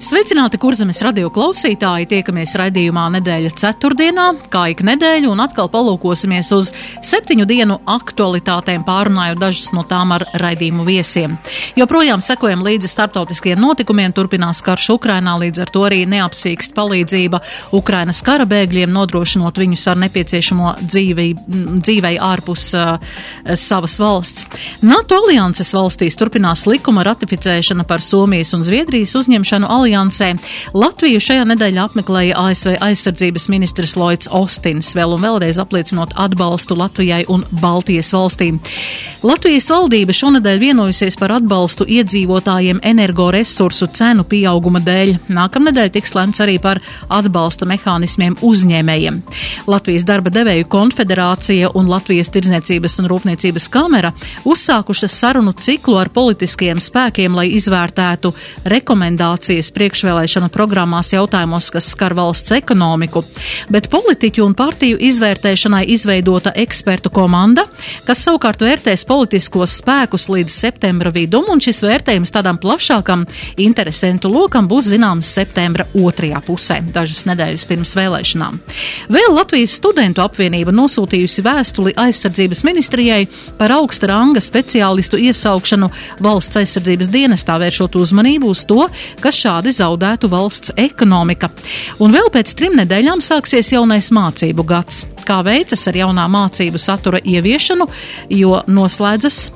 Sveicināti, kurzemes radio klausītāji! Tiekamies raidījumā nedēļa ceturtdienā, kā ik nedēļu, un atkal palūkosimies uz septiņu dienu aktualitātēm, pārunājot dažas no tām ar raidījumu viesiem. Joprojām sekojam līdzi starptautiskiem notikumiem, turpinās karš Ukrainā, līdz ar to arī neapsīkst palīdzība Ukrainas kara bēgļiem, nodrošinot viņus ar nepieciešamo dzīvei, dzīvei ārpus uh, savas valsts. NATO alianses valstīs turpinās likuma ratificēšana par Somijas un Zviedrijas uzņemšanu aliansē aliansē. Latviju šajā nedēļā apmeklēja ASV aizsardzības ministrs Lloyds Ostins, vēl un vēlreiz apliecinot atbalstu Latvijai un Baltijas valstīm. Latvijas valdība šonadēļ vienojusies par atbalstu iedzīvotājiem energoresursu cenu pieauguma dēļ. Nākamnedēļ tiks lemts arī par atbalsta mehānismiem uzņēmējiem. Latvijas darba devēju konfederācija un Latvijas tirdzniecības un rūpniecības kamera uzsākušas sarunu ciklu ar politiskiem spēkiem, lai izvērtētu rekomendācijas priekšvēlēšanu programmās jautājumos, kas skar valsts ekonomiku, bet politiķu un partiju izvērtēšanai izveidota ekspertu komanda, kas savukārt vērtēs politiskos spēkus līdz septembra vidum, un šis vērtējums tādam plašākam interesentu lokam būs zināms septembra otrajā pusē, dažas nedēļas pirms vēlēšanām. Vēl Latvijas studentu apvienība nosūtījusi vēstuli aizsardzības ministrijai par augsta ranga speciālistu iesaukšanu valsts aizsardzības dienestā, vēršot uzmanību uz to, ka šādi citādi zaudētu valsts ekonomika. Un vēl pēc trim nedēļām sāksies jaunais mācību gads. Kā veicas ar jaunā mācību satura ieviešanu, jo noslēdzas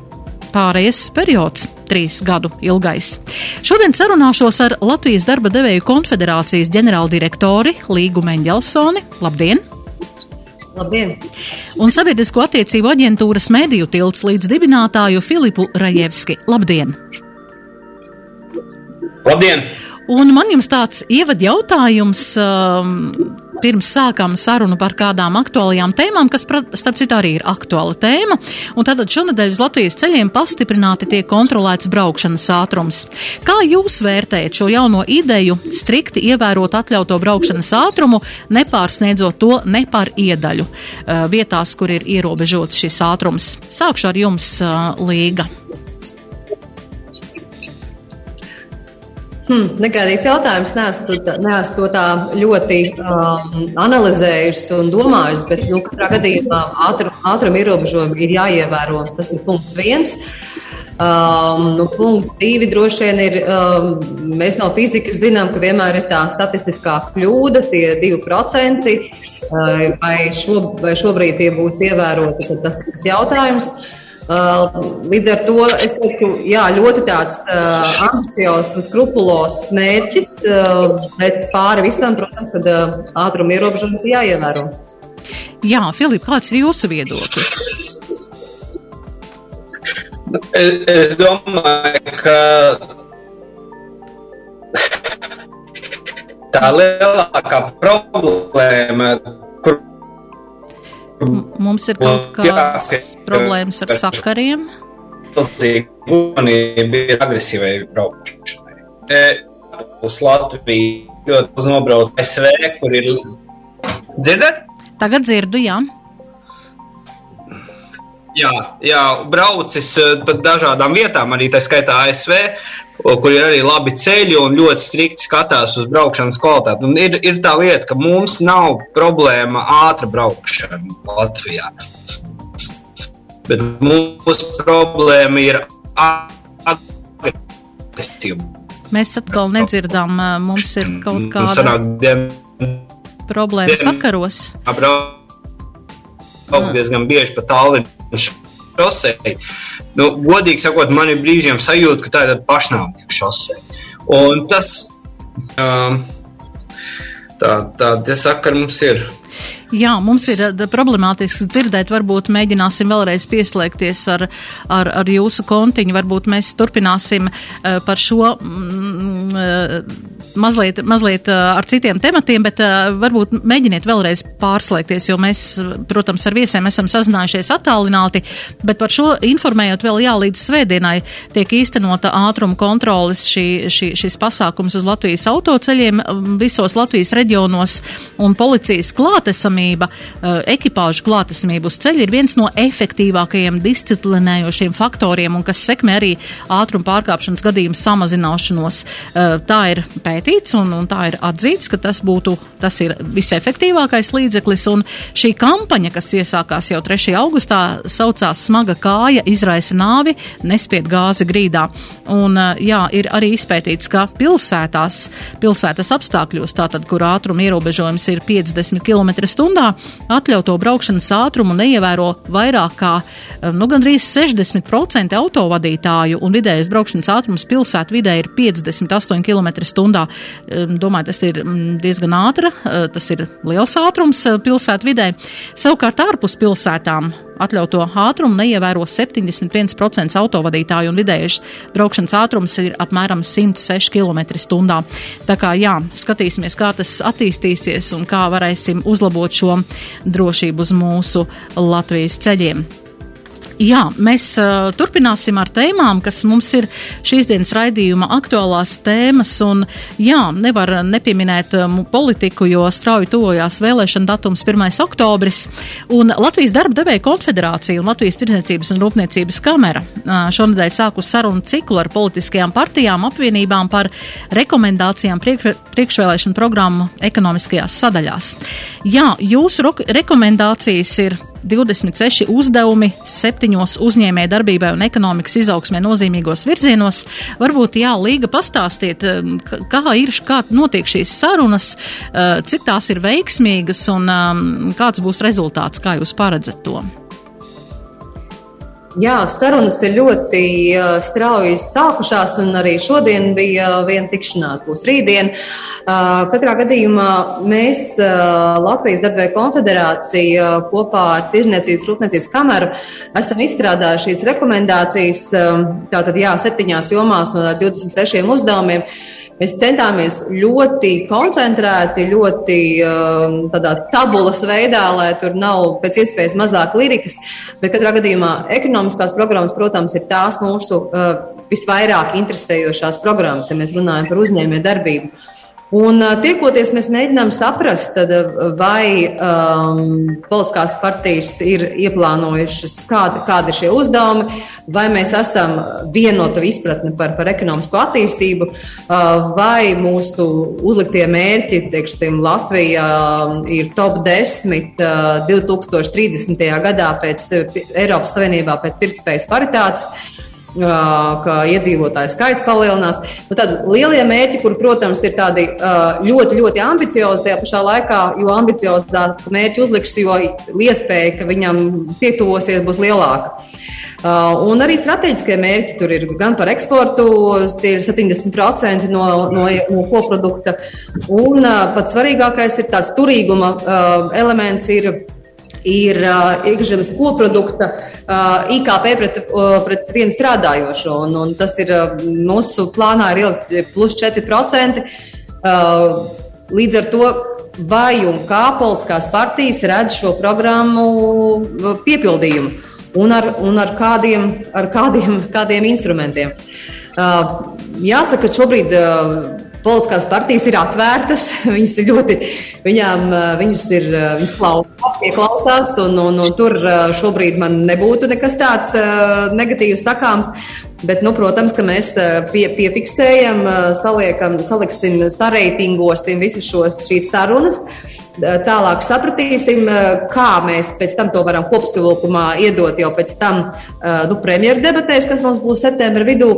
pārējais periods, trīs gadu ilgais. Šodien sarunāšos ar Latvijas darba devēju konfederācijas ģenerāldirektori Līgu Meņģelsoni. Labdien! Labdien! Un sabiedrisko attiecību aģentūras mediju tilts līdz dibinātāju Filipu Rajevski. Labdien! Labdien! Un man jums tāds ievad jautājums, um, pirms sākām sarunu par kādām aktuālajām tēmām, kas, starp citu, arī ir aktuāla tēma. Un tātad šonadēļ uz Latvijas ceļiem pastiprināti tiek kontrolēts braukšanas ātrums. Kā jūs vērtējat šo jauno ideju strikti ievērot atļauto braukšanas ātrumu, nepārsniedzot to ne par iedaļu uh, vietās, kur ir ierobežots šis ātrums? Sākšu ar jums, uh, Līga. Hmm, negaidīts jautājums. Nē, es to tā ļoti um, analizējusi un domājusi, bet nu, katrā gadījumā ātrum, ātruma ierobežojumi ir jāievēro. Tas ir punkts viens. Um, nu, punkts divi droši vien ir. Um, mēs no fizikas zinām, ka vienmēr ir tā statistiskā kļūda, tie divi procenti. Uh, vai, šo, vai šobrīd tie būs ievēroti, tas ir tas jautājums. Uh, līdz ar to es teiktu, jā, ļoti tāds uh, ambiciozs un skrupulos mērķis, uh, bet pāri visam, protams, kad uh, ātruma ierobežojums jāievēro. Jā, Filip, kāds ir jūsu viedoklis? Es, es domāju, ka tā lielākā problēma, Mums ir kaut kādas jā, problēmas ar sakariem. Milzīga uzmanība ir agresīvai braukšanai. Uz Latviju ļoti uz nobraukt SV, kur ir dzirdat? Tagad dzirdu, jā. Jā, jā, braucis e, pa dažādām vietām, arī tā skaitā ASV, kur ir arī labi ceļi un ļoti strikti skatās uz braukšanas kvalitāti. Un ir, ir tā lieta, ka mums nav problēma ātra braukšana Latvijā. Bet mūsu problēma ir agresīva. Mēs atkal nedzirdam, mums ir kaut nu, kāda sanāk, problēma sakaros. Braukt diezgan bieži pa Tallinas šosei. Nu, godīgi sakot, man ir brīžiem sajūta, ka tā ir tāda pašnāvīga šosei. Un tas, um, tā, tāda sakara mums ir. Jā, mums ir problemātiski dzirdēt, varbūt mēģināsim vēlreiz pieslēgties ar, ar, ar jūsu kontiņu, varbūt mēs turpināsim uh, par šo. Mm, uh, mazliet, mazliet ar citiem tematiem, bet varbūt mēģiniet vēlreiz pārslēgties, jo mēs, protams, ar viesiem esam sazinājušies attālināti, bet par šo informējot vēl jā, līdz svētdienai tiek īstenota ātruma kontrolis šī, šī, šis pasākums uz Latvijas autoceļiem visos Latvijas reģionos un policijas klātesamība, ekipāžu klātesamība uz ceļa ir viens no efektīvākajiem disciplinējošiem faktoriem un kas sekmē arī ātruma pārkāpšanas gadījumu samazināšanos. Tā ir pētīts un, un tā ir atzīts, ka tas būtu, tas ir visefektīvākais līdzeklis. Un šī kampaņa, kas iesākās jau 3. augustā, saucās Smaga kāja izraisa nāvi, nespied gāzi grīdā. Un jā, ir arī izpētīts, ka pilsētās, pilsētas apstākļos, tātad, kur ātruma ierobežojums ir 50 km stundā, atļauto braukšanas ātrumu neievēro vairāk kā, nu, gandrīz 60% autovadītāju un vidējais braukšanas ātrums pilsētu vidē ir 58 km stundā. Domāju, tas ir mm, diezgan ātra, eh, tas ir liels ātrums eh, pilsētu vidē. Savukārt ārpus pilsētām atļauto ātrumu neievēro 71% autovadītāju un vidējais braukšanas ātrums ir apmēram 106 km/h. Tā kā jā, skatīsimies, kā tas attīstīsies un kā varēsim uzlabot šo drošību uz mūsu Latvijas ceļiem. Jā, mēs uh, turpināsim ar tēmām, kas mums ir šīs dienas raidījuma aktuālās tēmas. Un, jā, nevar nepieminēt um, politiku, jo strauji tuvojās vēlēšana datums 1. oktobris. Un Latvijas darba devēja konfederācija un Latvijas tirdzniecības un rūpniecības kamera uh, šonadēļ sāku sarunu ciklu ar politiskajām partijām apvienībām par rekomendācijām priek priekšvēlēšanu programmu ekonomiskajās sadaļās. Jā, jūsu rekomendācijas ir 26 uzdevumi septiņos uzņēmē darbībai un ekonomikas izaugsmē nozīmīgos virzienos. Varbūt, jā, Līga pastāstiet, um, kā ir, kā notiek šīs sarunas, uh, cik tās ir veiksmīgas un um, kāds būs rezultāts, kā jūs paredzat to? Jā, sarunas ir ļoti uh, strauji sākušās, un arī šodien bija uh, viena tikšanās, būs rītdien. Uh, katrā gadījumā mēs, Latvijas Darba konfederācija, kopā ar Tirzniecības Rūpniecības kameru, esam izstrādājuši šīs rekomendācijas tātad, jā, septiņās jomās no 26 uzdevumiem. Mēs centāmies ļoti koncentrēti, ļoti um, tādā tabulas veidā, lai tur nav pēc iespējas mazāk lirikas. Bet katrā gadījumā ekonomiskās programmas, protams, ir tās mūsu uh, visvairāk interesējošās programmas, ja mēs runājam par uzņēmēju darbību. Un tiekoties, mēs mēģinām saprast, tad, vai um, politiskās partijas ir ieplānojušas, kādi, kādi ir šie uzdevumi, vai mēs esam vienota izpratne par, par ekonomisko attīstību, uh, vai mūsu uzliktie mērķi, teiksim, Latvija ir top 10 uh, 2030. gadā pēc Eiropas Savienībā pēc pirktspējas paritātes ka iedzīvotāju skaits palielinās. Nu, tādi lielie mērķi, kur, protams, ir tādi ļoti, ļoti ambiciozi, tajā pašā laikā, jo ambiciozāk mērķi uzliks, jo iespēja, ka viņam pietuvosies, būs lielāka. Un arī strateģiskie mērķi tur ir gan par eksportu, tie ir 70% no, no, no koprodukta. Un pats svarīgākais ir tāds turīguma elements. Ir, ir uh, iekšzemes koprodukta uh, IKP pret, uh, pret vienu strādājošo. Un, un tas ir uh, mūsu plānā ir ielikt plus 4%. Uh, līdz ar to vai un kā politiskās partijas redz šo programmu piepildījumu un ar, un ar, kādiem, ar kādiem, kādiem instrumentiem. Uh, jāsaka, ka šobrīd uh, politiskās partijas ir atvērtas. Viņas ir ļoti, viņām, viņas ir, viņas klausās, ieklausās, un, un, un tur šobrīd man nebūtu nekas tāds negatīvs sakāms. Bet, nu, protams, ka mēs pie, piefiksējam, saliekam, saliksim, sareitingosim visas šos, šīs sarunas. Tālāk sapratīsim, kā mēs pēc tam to varam kopsavilkumā iedot jau pēc tam nu, premjeras debatēs, kas mums būs septembra vidū.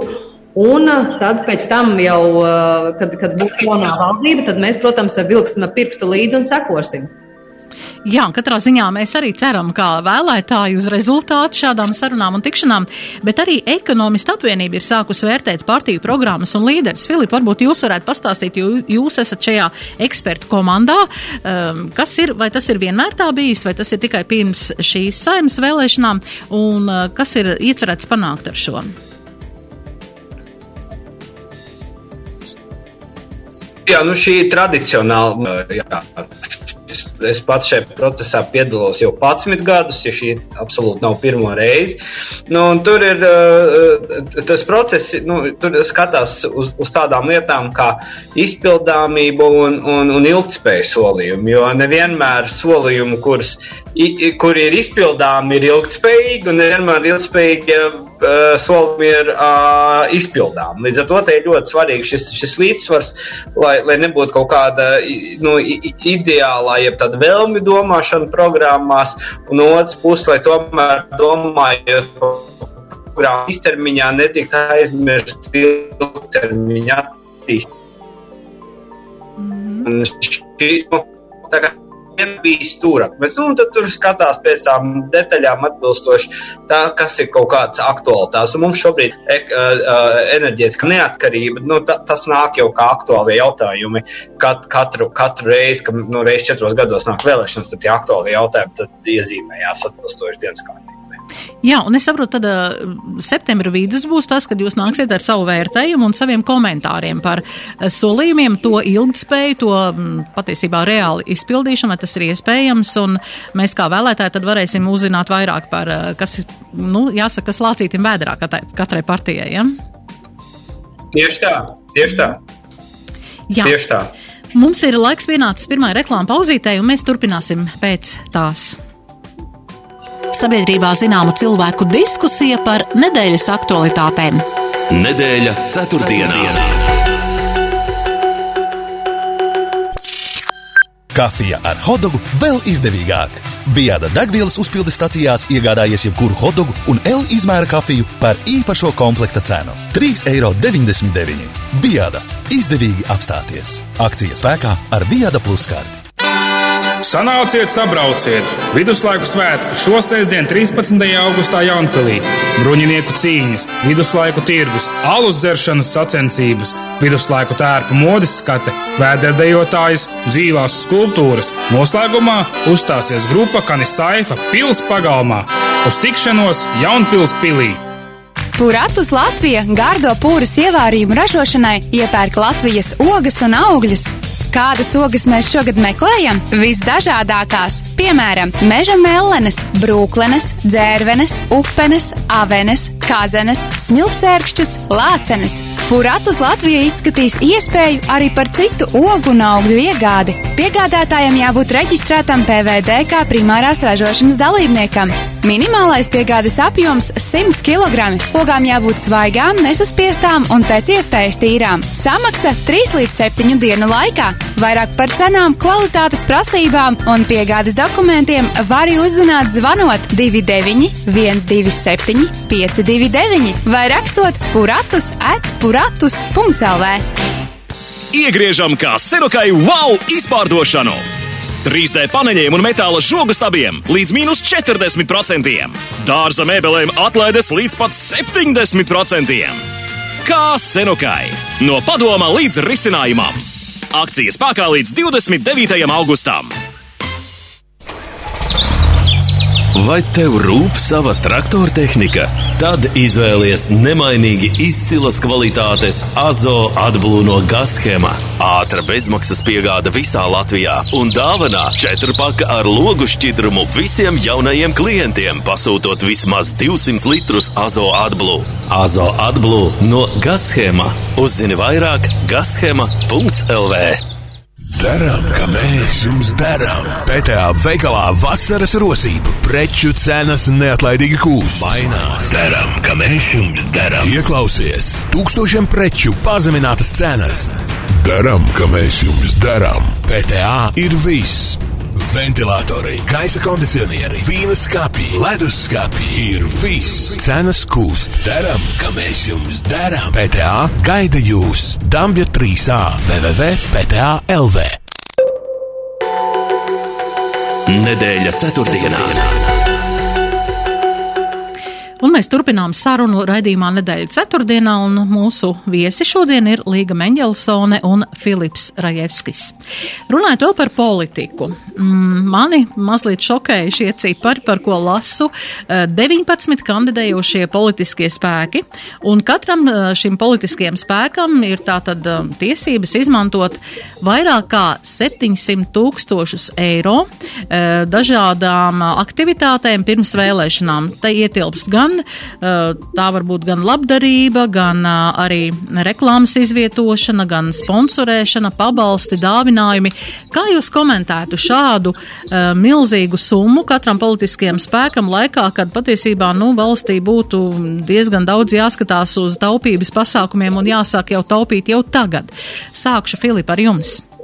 Un tad, tam jau, uh, kad, kad būs jaunā valdība, tad mēs, protams, vilksim pirkstu līdzi un sekosim. Jā, katrā ziņā mēs arī ceram, kā vēlētāji uz rezultātu šādām sarunām un tikšanām, bet arī ekonomistu apvienība ir sākusi vērtēt partiju programmas un līderis. Filip, varbūt jūs varētu pastāstīt, jo jūs esat šajā ekspertu komandā, um, kas ir, vai tas ir vienmēr tā bijis, vai tas ir tikai pirms šīs saimas vēlēšanām, un uh, kas ir iecerēts panākt ar šo? Jā, nu šī ir tradicionāla. Jā, es pats šajā procesā piedalos jau 11 gadus, ja šī absolūti nav pirmo reizi. Nu, tur ir uh, tas process, nu, tur skatās uz, uz tādām lietām kā izpildāmību un, un, un ilgspēju solījumu. Jo nevienmēr solījumi, kurus, kur ir izpildāmi, ir ilgspējīgi, un nevienmēr ilgspējīgi uh, solījumi ir uh, izpildām. Līdz ar to ir ļoti svarīgi šis, šis līdzsvars, lai, lai nebūtu kaut kāda nu, ideālā, jeb tāda vēlmi domāšana programmās, un otrs puses, lai tomēr domājot programmu īstermiņā netikt aizmirst ilgtermiņa attīstību. Mm -hmm. Šī, nu, tā kā bija stūrakmens. Un tad tur skatās pēc tām detaļām atbilstoši tā, kas ir kaut kādas aktualitātes. Un mums šobrīd e, uh, enerģētiska neatkarība, nu, ta, tas nāk jau kā aktuālie jautājumi. Kat, katru, katru reizi, kad nu, reiz četros gados nāk vēlēšanas, tad tie aktuālie jautājumi iezīmējās atbilstoši dienas kārtībā. Jā, un es saprotu, tad uh, septembra vidus būs tas, kad jūs nāksiet ar savu vērtējumu un saviem komentāriem par uh, solījumiem, to ilgtspēju, to um, patiesībā reāli izpildīšanu, vai tas ir iespējams, un mēs kā vēlētāji tad varēsim uzzināt vairāk par, uh, kas, nu, jāsaka, kas lācītim vēdrā katrai, katrai partijai, ja? Tieši tā, tieši tā. Jā. Tieši tā. Mums ir laiks pienācis pirmai reklāma pauzītei, un mēs turpināsim pēc tās sabiedrībā zināma cilvēku diskusija par nedēļas aktualitātēm. Nedēļa ceturtdienā. Kafija ar hotdogu vēl izdevīgāk. Viada degvielas uzpildes stacijās iegādājies jebkuru hotdogu un L izmēra kafiju par īpašo komplekta cenu - 3,99 eiro. Viada - izdevīgi apstāties. Akcijas spēkā ar Viada Plus karti. Sanāciet, sabrauciet! Viduslaiku svētku šo sestdienu, 13. augustā Jaunpilī. Bruņinieku cīņas, viduslaiku tirgus, alus dzeršanas sacensības, viduslaiku tērpu modes skate, vēderdējotājas, dzīvās skulptūras. Noslēgumā uzstāsies grupa Kanisaifa pils pagalmā uz tikšanos Jaunpils pilī. Puratus Latvija gārdo pūras ievārījumu ražošanai iepērk Latvijas ogas un augļus Kādas ogas mēs šogad meklējam? Visdažādākās, piemēram, meža mellenes, brūklenes, dzērvenes, upenes, avenes, kazenes, smiltsērkšķus, lācenes. Puratus Latvija izskatīs iespēju arī par citu ogu un augļu iegādi. Piegādātājiem jābūt reģistrētam PVD kā primārās ražošanas dalībniekam. Minimālais piegādes apjoms - 100 kg. Ogām jābūt svaigām, nesaspiestām un pēc iespējas tīrām. Samaksa 3 līdz 7 dienu laikā. Vairāk par cenām, kvalitātes prasībām un piegādes dokumentiem var uzzināt zvanot 29 127 529 vai rakstot puratus at puratus.lv. Iegriežam kā serokai wow izpārdošanu! 3D paneļiem un metāla žogu stabiem līdz mīnus 40%. Dārza mēbelēm atlaides līdz pat 70%. Kā senukai? No padoma līdz risinājumam! Akcijas spēkā līdz 29. augustam. Vai tev rūp sava traktora tehnika? Tad izvēlies nemainīgi izcilas kvalitātes Azo atblūno gashēmā. Ātra bezmaksas piegāda visā Latvijā un dāvanā četrpaka ar logu šķidrumu visiem jaunajiem klientiem, pasūtot vismaz 200 litrus Azo atblū. Azo atblū no gashēmā. Uzzini vairāk gashēmā.lv. Darām, kā mēs jums darām. PTA veikalā vasaras rosība, preču cenas neatlaidīgi kūst. Mainās. Darām, kā mēs jums darām. Ieklausies, tūkstošiem preču pazeminātas cenas. Darām, kā mēs jums darām. PTA ir viss. Ventilatori, gaisa kondicionieri, vīnas skāpji, leduskapji ir viss. Cenas kūst. Darām, kā mēs jums darām. PTA gaida jūs. Dambja 3A www.pta.lv. nedēļa ceturtdienā. Un mēs turpinām sarunu raidījumā nedēļa ceturtdienā, un mūsu viesi šodien ir Līga Meņģelsone un Filips Rajevskis. Runājot vēl par politiku, mm, mani mazliet šokēja šie cipari, par ko lasu 19 eh, kandidējošie politiskie spēki, un katram eh, šim politiskajam spēkam ir tātad eh, tiesības izmantot vairāk kā 700 tūkstošus eiro dažādām aktivitātēm pirms vēlēšanām. Te ietilpst gan gan, tā var būt gan labdarība, gan arī reklāmas izvietošana, gan sponsorēšana, pabalsti, dāvinājumi. Kā jūs komentētu šādu milzīgu summu katram politiskajam spēkam laikā, kad patiesībā nu, valstī būtu diezgan daudz jāskatās uz taupības pasākumiem un jāsāk jau taupīt jau tagad? Sākšu, Filip, ar jums.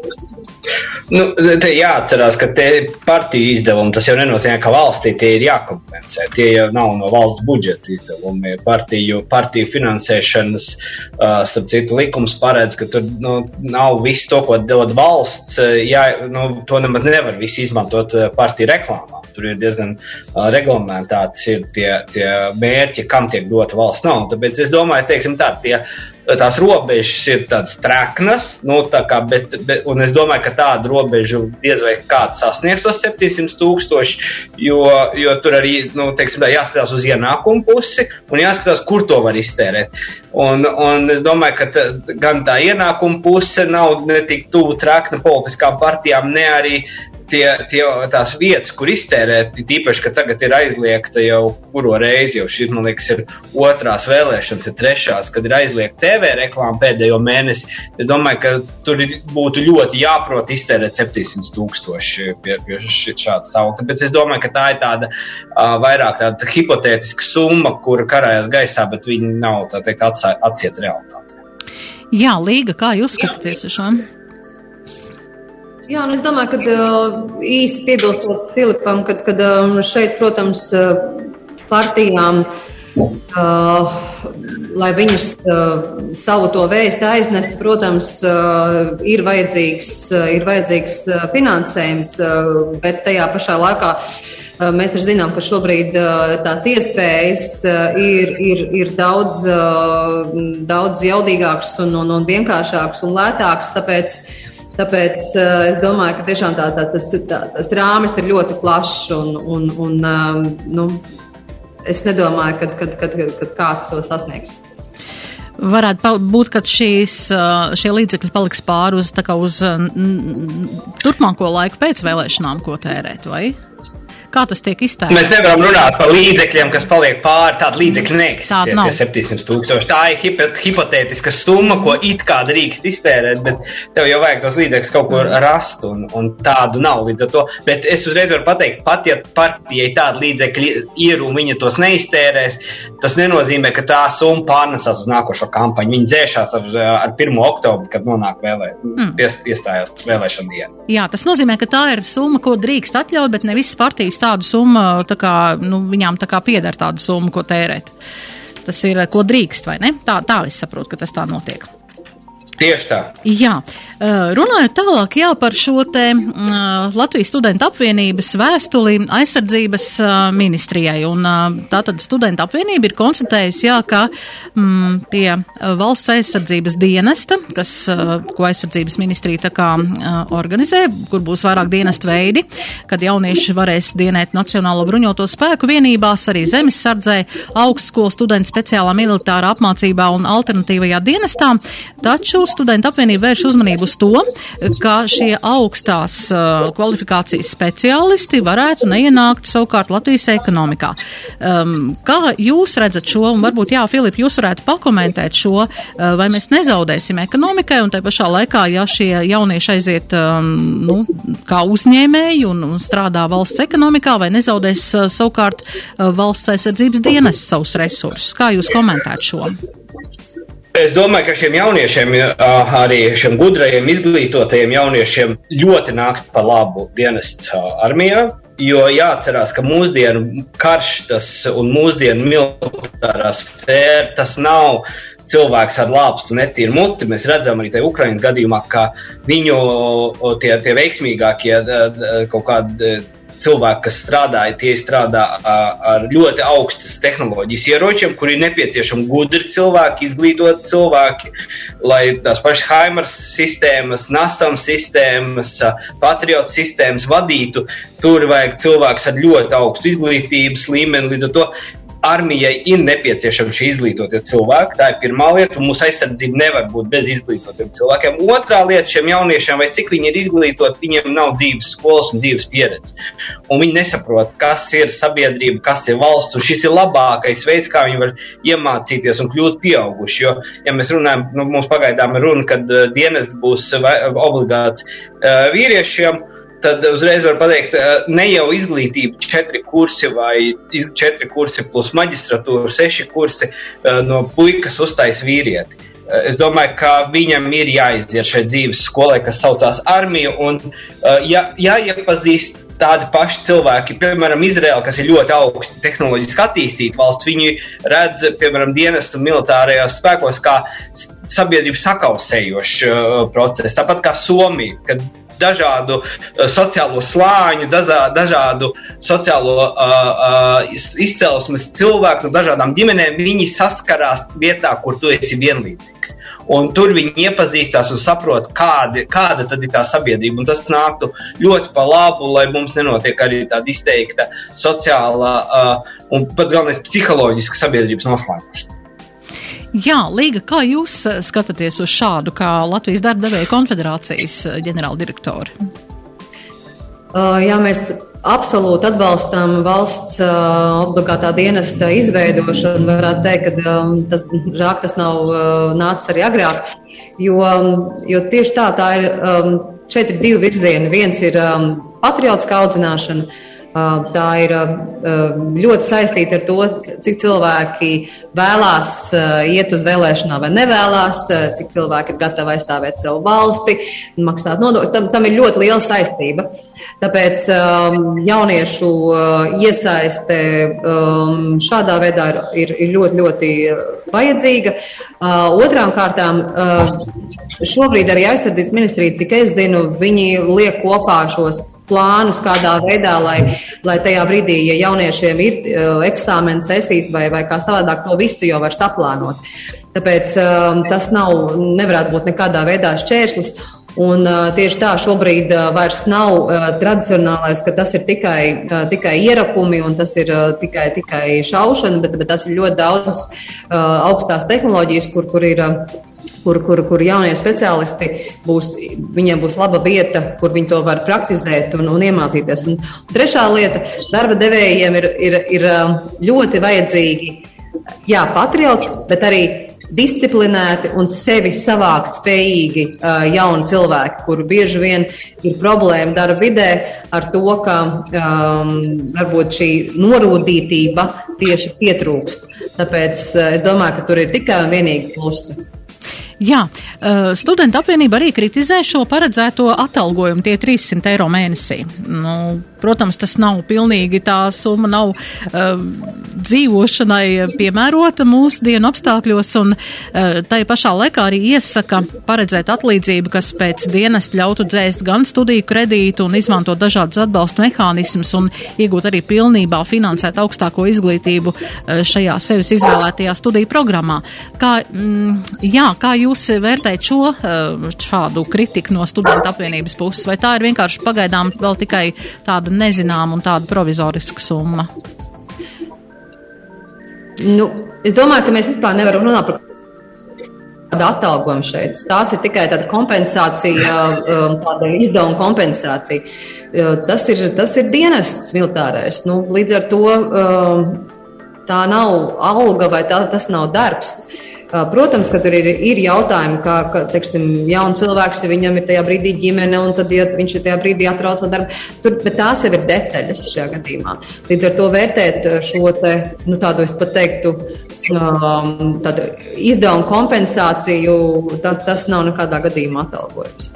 Nu, te jāatcerās, ka te partiju izdevumi tas jau nenozīmē, ka valstī tie ir jākompensē. Tie jau nav no valsts budžeta izdevumi. Partiju, partiju finansēšanas, uh, starp citu, likums paredz, ka tur nu, nav viss to, ko dod valsts. Jā, nu, to nemaz nevar visu izmantot partiju reklāmā. Tur ir diezgan uh, reglamentēti tie, tie mērķi, kam tiek dota valsts nauda. Tāpēc es domāju, teiksim tā, tie tās robežas ir tādas treknas, nu, tā kā, bet, bet, un es domāju, ka tādu robežu diez vai kāds sasniegs tos 700 tūkstoši, jo, jo tur arī, nu, teiksim, tā, jāskatās uz ienākumu pusi un jāskatās, kur to var iztērēt. Un, un es domāju, ka tā, gan tā ienākuma puse nav ne tik tuvu trekna politiskām partijām, ne arī tie, tie, tās vietas, kur iztērēt, tīpaši, ka tagad ir aizliegta jau kuro reizi, jau šī, man liekas, ir otrās vēlēšanas, ir trešās, kad ir aizliegta TV reklāma pēdējo mēnesi. Es domāju, ka tur būtu ļoti jāprot iztērēt 700 tūkstoši pie, pie šāda stāvokļa. Tāpēc es domāju, ka tā ir tāda uh, vairāk tāda hipotētiska summa, kura karājas gaisā, bet viņi nav, tā teikt, atsiet realitātē. Jā, Līga, kā jūs skatāties uz šo? Jā, un es domāju, ka uh, īsti piebilstot Filipam, kad, kad šeit, protams, uh, partijām, uh, lai viņus uh, savu to vēstu aiznestu, protams, uh, ir vajadzīgs, uh, ir vajadzīgs uh, finansējums, uh, bet tajā pašā laikā. Uh, mēs arī zinām, ka šobrīd uh, tās iespējas uh, ir, ir, ir daudz, daudz jaudīgākas un, un, un vienkāršākas un lētākas. Tāpēc uh, Tāpēc uh, es domāju, ka tiešām tā, tā, tas, tā, tas rāmis ir ļoti plašs. Un, un, un, um, nu, es nedomāju, ka, kad, kad, kad, kad kāds to sasniegs. Varētu būt, ka šīs, šie līdzekļi paliks pāri uz, uz turpmāko laiku pēc vēlēšanām, ko tērēt, vai? Kā tas tiek iztērēts? Mēs nevaram runāt par līdzekļiem, kas paliek pāri. Tāda līdzekļa neeksistē. Tā 700 tūkstoši. Tā ir hipotētiska summa, ko it kā drīkst iztērēt, bet tev jau vajag tos līdzekļus kaut kur rast, un, un tādu nav līdz ar to. Bet es uzreiz varu pateikt, pat ja partijai tāda līdzekļa ir un viņa tos neiztērēs, tas nenozīmē, ka tā summa pārnesās uz nākošo kampaņu. Viņa dzēšās ar, ar 1. oktobru, kad nonāk vēlē, mm. iestājās vēlēšana diena. Jā, tas nozīmē, ka tā ir summa, ko drīkst atļaut, bet ne visas partijas tādu summu, tā kā, nu, viņām tā kā pieder tādu summu, ko tērēt. Tas ir, ko drīkst, vai ne? Tā, tā es saprotu, ka tas tā notiek. Tieši tā. Jā, runājot tālāk jā, par šo te Latvijas studentu apvienības vēstuli aizsardzības ministrijai. Un tātad studentu apvienība ir konstatējusi, jā, ka mm, pie valsts aizsardzības dienesta, kas, ko aizsardzības ministrija tā kā organizē, kur būs vairāk dienestu veidi, kad jaunieši varēs dienēt Nacionālo bruņoto spēku vienībās, arī zemes sardzē, augstskolu studentu speciālā militārā apmācībā un alternatīvajā dienestā. Taču studentu apvienība vērš uzmanību uz to, ka šie augstās uh, kvalifikācijas speciālisti varētu neienākt savukārt Latvijas ekonomikā. Um, kā jūs redzat šo, un varbūt, jā, Filip, jūs varētu pakomentēt šo, uh, vai mēs nezaudēsim ekonomikai, un tai pašā laikā, ja šie jaunieši aiziet, um, nu, kā uzņēmēji un, un strādā valsts ekonomikā, vai nezaudēs uh, savukārt uh, valsts aizsardzības dienas savus resursus. Kā jūs komentētu šo? Es domāju, ka šiem jauniešiem, arī šiem gudrajiem, izglītotajiem jauniešiem ļoti nāks pa labu dienests armijā. Jo jāatcerās, ka mūsdienu karš tas un mūsdienu militārā sfēra tas nav cilvēks ar lāpstu netīru muti. Mēs redzam arī tajā Ukraiņas gadījumā, ka viņu tie, tie veiksmīgākie kaut kādi cilvēki, kas strādāja, tie strādā ar ļoti augstas tehnoloģijas ieročiem, kur ir nepieciešami gudri cilvēki, izglītoti cilvēki, lai tās pašas Haimars sistēmas, NASAM sistēmas, Patriot sistēmas vadītu. Tur vajag cilvēks ar ļoti augstu izglītības līmeni, līdz ar to armijai ir nepieciešami šie izglītotie cilvēki. Tā ir pirmā lieta, un mūsu aizsardzība nevar būt bez izglītotiem cilvēkiem. Otrā lieta šiem jauniešiem, vai cik viņi ir izglītoti, viņiem nav dzīves skolas un dzīves pieredzes. Un viņi nesaprot, kas ir sabiedrība, kas ir valsts, un šis ir labākais veids, kā viņi var iemācīties un kļūt pieauguši. Jo, ja mēs runājam, nu, mums pagaidām ir runa, kad uh, dienests būs obligāts uh, vīriešiem tad uzreiz var pateikt, eh, ne jau izglītība, četri kursi vai četri kursi plus maģistratūra, seši kursi eh, no puikas uztais vīrieti. Eh, es domāju, ka viņam ir jāiziet šai dzīves skolai, kas saucās armija, un jā, jāiepazīst tādi paši cilvēki, piemēram, Izraela, kas ir ļoti augsti tehnoloģiski attīstīta valsts, viņi redz, piemēram, dienestu militārajos spēkos kā sabiedrību sakausējošu procesu. Tāpat kā Somija, kad dažādu uh, sociālo slāņu, dažā, dažādu sociālo uh, uh, izcelsmes cilvēku no dažādām ģimenēm. Viņi saskarās vietā, kur tu esi vienlīdzīgs. Un tur viņi iepazīstās un saprot, kāda, kāda tad ir tā sabiedrība. Un tas nāktu ļoti pa labu, lai mums nenotiek arī tāda izteikta sociālā uh, un pat galvenais psiholoģiska sabiedrības noslēgšana. Jā, Līga, kā jūs eh, skatāties uz šādu kā Latvijas darba devēja konfederācijas eh, ģenerāldirektori? Uh, jā, mēs absolūti atbalstām valsts uh, obligātā dienesta izveidošanu. Varētu teikt, ka um, tas žāk tas nav uh, nācis arī agrāk, jo, um, jo tieši tā, tā ir, um, šeit ir divi virzieni. Viens ir um, patriotiskā audzināšana, Tā ir ļoti saistīta ar to, cik cilvēki vēlās iet uz vēlēšanām vai nevēlās, cik cilvēki ir gatavi aizstāvēt savu valsti, maksāt nodokļus. Tam, tam ir ļoti liela saistība. Tāpēc um, jauniešu uh, iesaiste um, šādā veidā ir, ir, ļoti, ļoti vajadzīga. Uh, otrām kārtām, uh, šobrīd arī aizsardzības ministrija, cik es zinu, viņi liek kopā šos plānus, kādā veidā, lai, lai tajā brīdī, ja jauniešiem ir uh, eksāmena sesijas vai, vai kā savādāk, to visu jau var saplānot. Tāpēc um, tas nav, nevarētu būt nekādā veidā šķērslis. Un, uh, tieši tā, šobrīd uh, vairs nav uh, tradicionālais, ka tas ir tikai, uh, tikai ierakumi un tas ir uh, tikai, tikai šaušana, bet, bet tas ir ļoti daudz uh, augstās tehnoloģijas, kur, kur ir. Uh, kur, kur, kur jaunie speciālisti būs, viņiem būs laba vieta, kur viņi to var praktizēt un, un iemācīties. Un trešā lieta - darba devējiem ir, ir, ir ļoti vajadzīgi, jā, patriots, bet arī disciplinēti un sevi savākt spējīgi uh, jauni cilvēki, kuru bieži vien ir problēma darba vidē ar to, ka um, varbūt šī norūdītība tieši pietrūkst. Tāpēc uh, es domāju, ka tur ir tikai un vienīgi plusi. Jā, uh, studenta apvienība arī kritizē šo paredzēto atalgojumu, tie 300 eiro mēnesī. Nu, protams, tas nav pilnīgi tā summa, nav uh, dzīvošanai piemērota mūsu dienu apstākļos, un uh, tai pašā laikā arī iesaka paredzēt atlīdzību, kas pēc dienas ļautu dzēst gan studiju kredītu un izmantot dažādas atbalsta mehānismus un iegūt arī pilnībā finansēt augstāko izglītību uh, šajā sevis izvēlētajā studiju programmā. Kā, mm, jā, kā jūs jūs vērtējat šo eh, šādu kritiku no studentu apvienības puses, vai tā ir vienkārši pagaidām vēl tikai tāda nezināma un tāda provizoriska summa? Nu, es domāju, ka mēs vispār nevaram runāt par tādu atalgojumu šeit. Tās ir tikai tāda kompensācija, um, tāda izdevuma kompensācija. Tas ir, tas ir dienests militārais. Nu, līdz ar to tā nav alga vai tā, tas nav darbs. Protams, ka tur ir, ir jautājumi, kā, ka, teiksim, jauns cilvēks, ja viņam ir tajā brīdī ģimene, un tad, ja viņš ir tajā brīdī atrauc no darba, tur, bet tās jau ir detaļas šajā gadījumā. Līdz ar to vērtēt šo te, nu, tādu, es pat teiktu, um, izdevumu kompensāciju, tā, tas nav nekādā gadījumā atalgojums.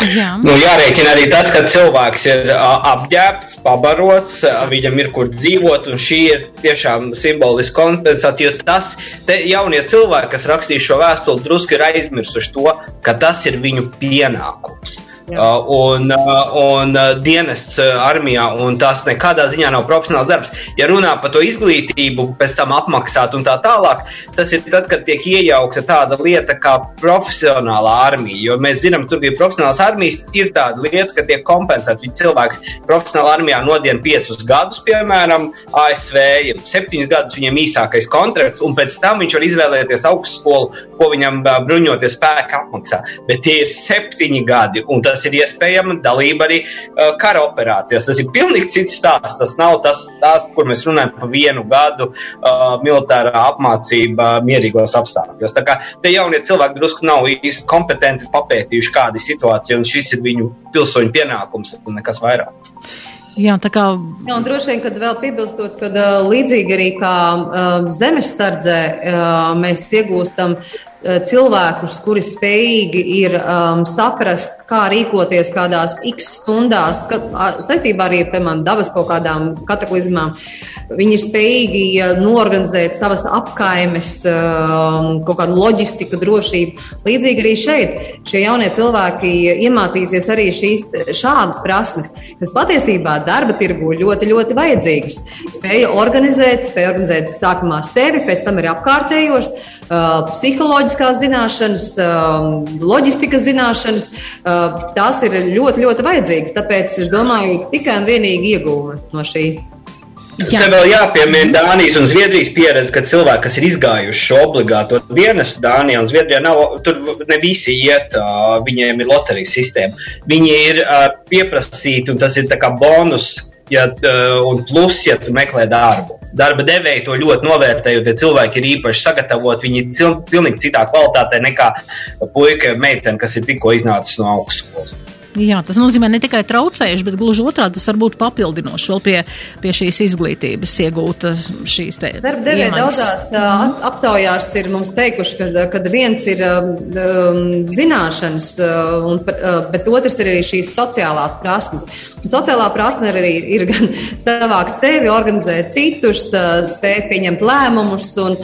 Jā. Nu, jārēķina arī tas, ka cilvēks ir apģērbts, pabarots, viņam ir kur dzīvot, un šī ir tiešām simboliska kompensācija. Jo tas jaunie cilvēki, kas rakstīja šo vēstuli, drusku ir aizmirsuši to, ka tas ir viņu pienākums. Uh, un, uh, un uh, dienests armijā, un tas nekādā ziņā nav profesionāls darbs. Ja runā par to izglītību, pēc tam apmaksāt un tā tālāk, tas ir tad, kad tiek iejaukta tāda lieta kā profesionālā armija. Jo mēs zinām, tur ir profesionāls armijas, ir tāda lieta, ka tiek kompensēts. Viņa cilvēks profesionālā armijā nodien piecus gadus, piemēram, ASV, ja septiņus gadus viņam īsākais kontrakts, un pēc tam viņš var izvēlēties augstskolu, ko viņam bruņoties spēka apmaksā. Bet tie ir septiņi gadi, un tas tas ir iespējama dalība arī uh, kara operācijās. Tas ir pilnīgi cits stāsts. Tas nav tas stāsts, kur mēs runājam par vienu gadu uh, militārā apmācība mierīgos apstākļos. Tā kā te jaunie cilvēki drusku nav īsti kompetenti papētījuši kādu situāciju, un šis ir viņu pilsoņu pienākums un nekas vairāk. Jā, tā kā. Jā, un droši vien, kad vēl piebilstot, ka uh, līdzīgi arī kā uh, zemesardzē, uh, mēs iegūstam cilvēkus, kuri spējīgi ir um, saprast, kā rīkoties kādās x stundās, ka, saistībā arī ar piemēram, dabas kaut kādām kataklizmām. Viņi ir spējīgi norganizēt savas apkaimes, um, kaut kādu loģistiku, drošību. Līdzīgi arī šeit šie jaunie cilvēki iemācīsies arī šīs šādas prasmes, kas patiesībā darba tirgu ļoti, ļoti vajadzīgas. Spēja organizēt, spēja organizēt sākumā sevi, pēc tam ir apkārtējos Uh, psiholoģiskās zināšanas, um, loģistikas zināšanas, uh, tās ir ļoti, ļoti vajadzīgas. Tāpēc es domāju, ka tikai un vienīgi ieguva no šī. Jā. Te vēl jāpiemina Dānijas un Zviedrijas pieredze, ka cilvēki, kas ir izgājuši šo obligāto dienestu Dānijā un Zviedrijā, nav, tur ne visi iet, uh, viņiem ir loterijas sistēma. Viņi ir pieprasīti, un tas ir kā bonus, ja, un plus, ja tu meklē darbu darba devēji to ļoti novērtē, jo tie cilvēki ir īpaši sagatavoti. Viņi ir pilnīgi citā kvalitātē nekā puika, meitene, kas ir tikko iznācis no augstskolas. Jā, tas nozīmē ne tikai traucējuši, bet gluži otrādi tas var būt papildinoši vēl pie, pie šīs izglītības iegūtas šīs te. Darba devēja daudzās uh, aptaujās ir mums teikuši, ka, kad viens ir um, zināšanas, un, bet otrs ir arī šīs sociālās prasmes. Un sociālā prasme arī ir gan savākt sevi, organizēt citus, spēt pieņemt lēmumus un,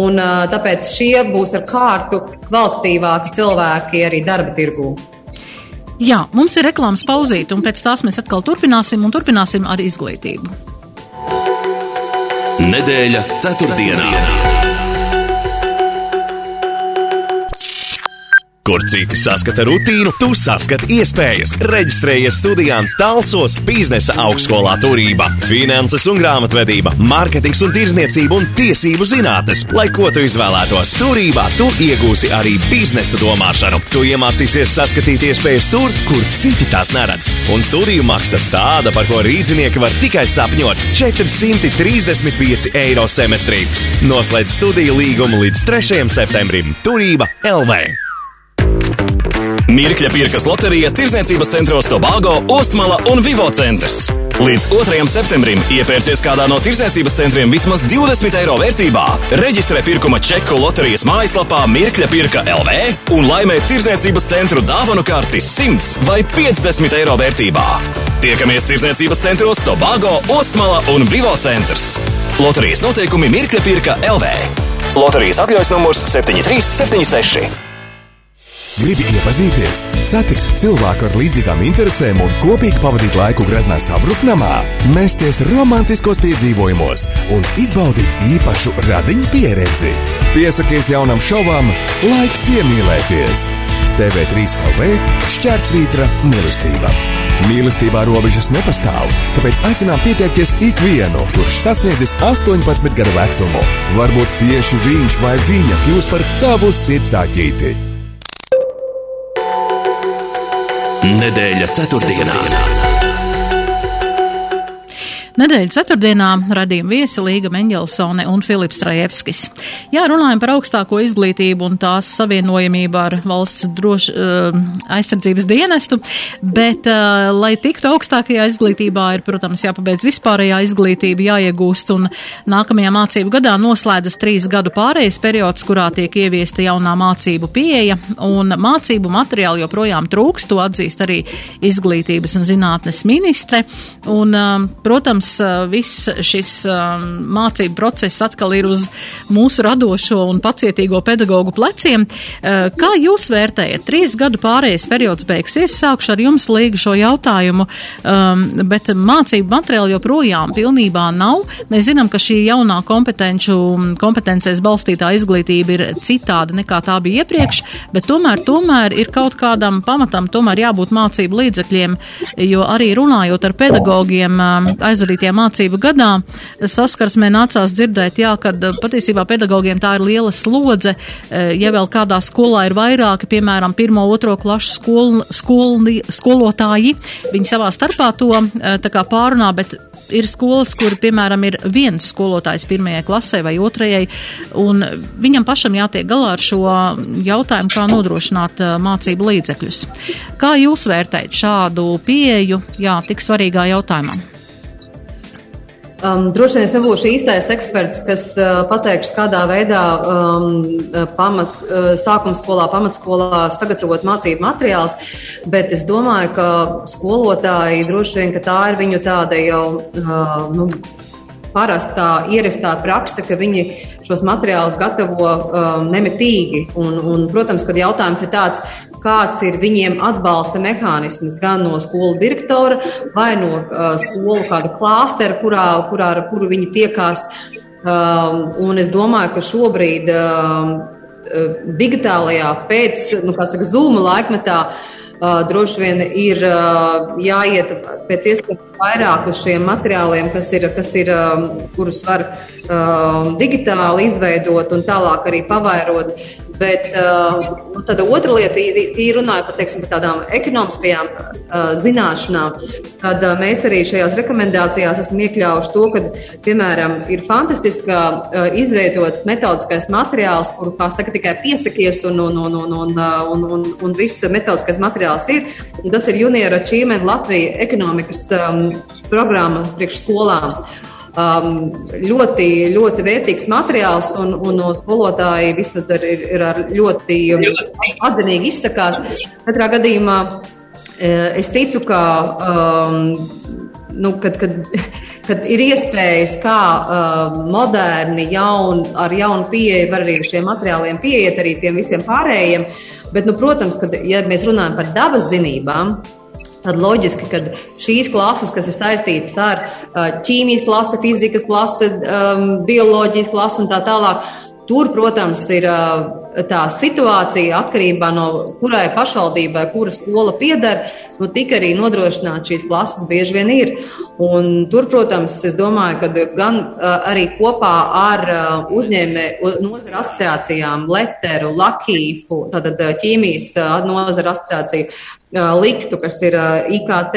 un tāpēc šie būs ar kārtu kvalitatīvāki cilvēki arī darba tirgū. Jā, mums ir reklāmas pauzīte, un pēc tās mēs atkal turpināsim un turpināsim ar izglītību. Nedēļa ceturtdienā. ceturtdienā. Kur citi saskata rutīnu, tu saskati iespējas. Reģistrējies studijām Talsos biznesa augstskolā turība, finanses un grāmatvedība, mārketings un tirzniecība un tiesību zinātnes. Lai ko tu izvēlētos, turībā tu iegūsi arī biznesa domāšanu. Tu iemācīsies saskatīt iespējas tur, kur citi tās neredz. Un studiju maksa tāda, par ko rīznieki var tikai sapņot - 435 eiro semestrī. Noslēdz studiju līgumu līdz 3. septembrim. Turība LV! Mirkļa pirkas loterija Tirzniecības centros Tobago, Ostmala un Vivo centrs. Līdz 2. septembrim iepērcies kādā no tirsniecības centriem vismaz 20 eiro vērtībā, reģistrē pirkuma čeku loterijas mājaslapā Mirkļa pirka LV un laimē tirsniecības centru dāvanu karti 100 vai 50 eiro vērtībā. Tiekamies tirsniecības centros Tobago, Ostmala un Vivo centrs. Loterijas noteikumi Mirkļa pirka LV. Loterijas atļaujas numurs 7376. Gribi iepazīties, satikt cilvēku ar līdzīgām interesēm un kopīgi pavadīt laiku greznā savrupnamā, mēsties romantiskos piedzīvojumos un izbaudīt īpašu radiņu pieredzi. Piesakies jaunam šovam, laiks iemīlēties! TV3 LV šķērsvītra mīlestība. Mīlestībā robežas nepastāv, tāpēc aicinām pieteikties ikvienu, kurš sasniedzis 18 gadu vecumu. Varbūt tieši viņš vai viņa kļūs par tavu sirdsāķīti. Sadēļa 4. Nedēļas ceturtdienā radījuma viesi Līga Mendelsone un Filips Trajevskis. Jā, runājam par augstāko izglītību un tās savienojamību ar valsts droš, uh, aizsardzības dienestu, bet, uh, lai tiktu augstākajā izglītībā, ir, protams, jāpabeidz vispārējā izglītība, jāiegūst, un nākamajā mācību gadā noslēdzas trīs gadu pārējais periods, kurā tiek ieviesta jaunā mācību pieeja, un mācību materiāli joprojām trūkst, to atzīst arī izglītības un zinātnes ministre, un, uh, protams, viss šis mācību process atkal ir uz mūsu radošo un pacietīgo pedagoģu pleciem. Kā jūs vērtējat? Trīs gadu pārējais periods beigsies, sākšu ar jums līgu šo jautājumu, bet mācību materiāli joprojām pilnībā nav. Mēs zinām, ka šī jaunā kompetencēs balstītā izglītība ir citāda nekā tā bija iepriekš, bet tomēr, tomēr ir kaut kādam pamatam tomēr jābūt mācību līdzekļiem, jo arī runājot ar pedagogiem aizvadītajā mācību gadā, saskarsmē nācās dzirdēt, jā, ka patiesībā pedagogiem tā ir liela slodze, ja vēl kādā skolā ir vairāki, piemēram, pirmo, otro klašu skol, skol, skolotāji, viņi savā starpā to tā kā pārunā, bet ir skolas, kur, piemēram, ir viens skolotājs pirmajai klasē vai otrajai, un viņam pašam jātiek galā ar šo jautājumu, kā nodrošināt mācību līdzekļus. Kā jūs vērtējat šādu pieeju, jā, tik svarīgā jautājumā? Um, droši vien es nebūšu īstais eksperts, kas uh, pateiks, kādā veidā um, pamats, uh, sākuma skolā, pamatskolā sagatavot mācību materiālus, bet es domāju, ka skolotāji droši vien, tā ir viņu tāda jau. Uh, nu, Parastā, ierastā praksa, ka viņi šos materiālus gatavo um, nemitīgi. Un, un, protams, kad jautājums ir tāds, kāds ir viņiem atbalsta mehānisms gan no skolu direktora vai no uh, skolu kāda klāstera, kurā, kurā, ar kuru viņi tiekās. Um, un es domāju, ka šobrīd um, uh, digitālajā pēc, nu, kā saka, zūma laikmetā, Uh, droši vien ir uh, jāiet pēc iespējas vairāk uz šiem materiāliem, kas ir, kas ir um, kurus var uh, digitāli izveidot un tālāk arī pavairot. Bet uh, nu, tāda otra lieta, tīri runājot par, teiksim, par tādām ekonomiskajām uh, zināšanām, tad uh, mēs arī šajās rekomendācijās esam iekļāvuši to, ka, piemēram, ir fantastiski izveidots metodiskais materiāls, kuru, kā saka, tikai piesakies un, un, un, un, un, un, un, un viss metodiskais materiāls ir. Tas ir Junior Achievement Latvija ekonomikas um, programma priekš skolām um, ļoti, ļoti vērtīgs materiāls, un, un skolotāji vismaz ir, ir ar ļoti atzinīgi izsakās. Katrā gadījumā eh, es ticu, ka. Um, Nu, kad, kad, kad ir iespējas, kā uh, moderni, jaun, ar jaunu pieeju, var arī šiem materiāliem pieiet, arī tiem visiem pārējiem. Bet, nu, protams, kad ja mēs runājam par dabas zinībām, Tad loģiski, ka šīs klases, kas ir saistītas ar ķīmijas klasi, fizikas klasi, um, bioloģijas klasi un tā tālāk, tur, protams, ir tā situācija atkarībā no kurai pašvaldībai, kura skola pieder, nu, tik arī nodrošināt šīs klases bieži vien ir. Un tur, protams, es domāju, ka gan arī kopā ar uzņēmēju nozara asociācijām, Letteru, Lakīfu, tātad ķīmijas nozara asociāciju, Liktu, kas ir IKT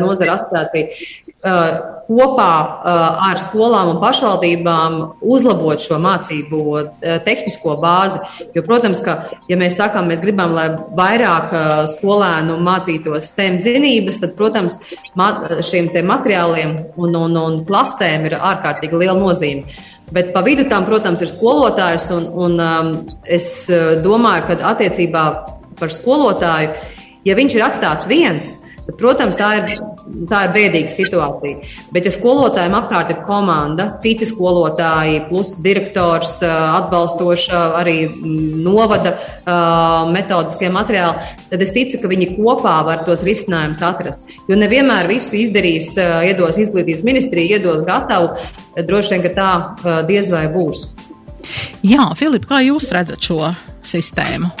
nozara asociācija, kopā ar skolām un pašvaldībām uzlabot šo mācību tehnisko bāzi. Jo, protams, ka, ja mēs sakām, mēs gribam, lai vairāk skolēnu mācītos STEM zinības, tad, protams, šiem materiāliem un, un, un klasēm ir ārkārtīgi liela nozīme. Bet pa vidu tam, protams, ir skolotājs, un, un um, es domāju, ka attiecībā par skolotāju Ja viņš ir atstāts viens, tad, protams, tā ir, tā ir bēdīga situācija. Bet, ja skolotājiem apkārt ir komanda, citi skolotāji, plus direktors, atbalstoša arī novada metodiskie materiāli, tad es ticu, ka viņi kopā var tos risinājumus atrast. Jo nevienmēr visu izdarīs, iedos izglītības ministrija, iedos gatavu. Droši vien, ka tā diez vai būs. Jā, Filip, kā jūs redzat šo sistēmu?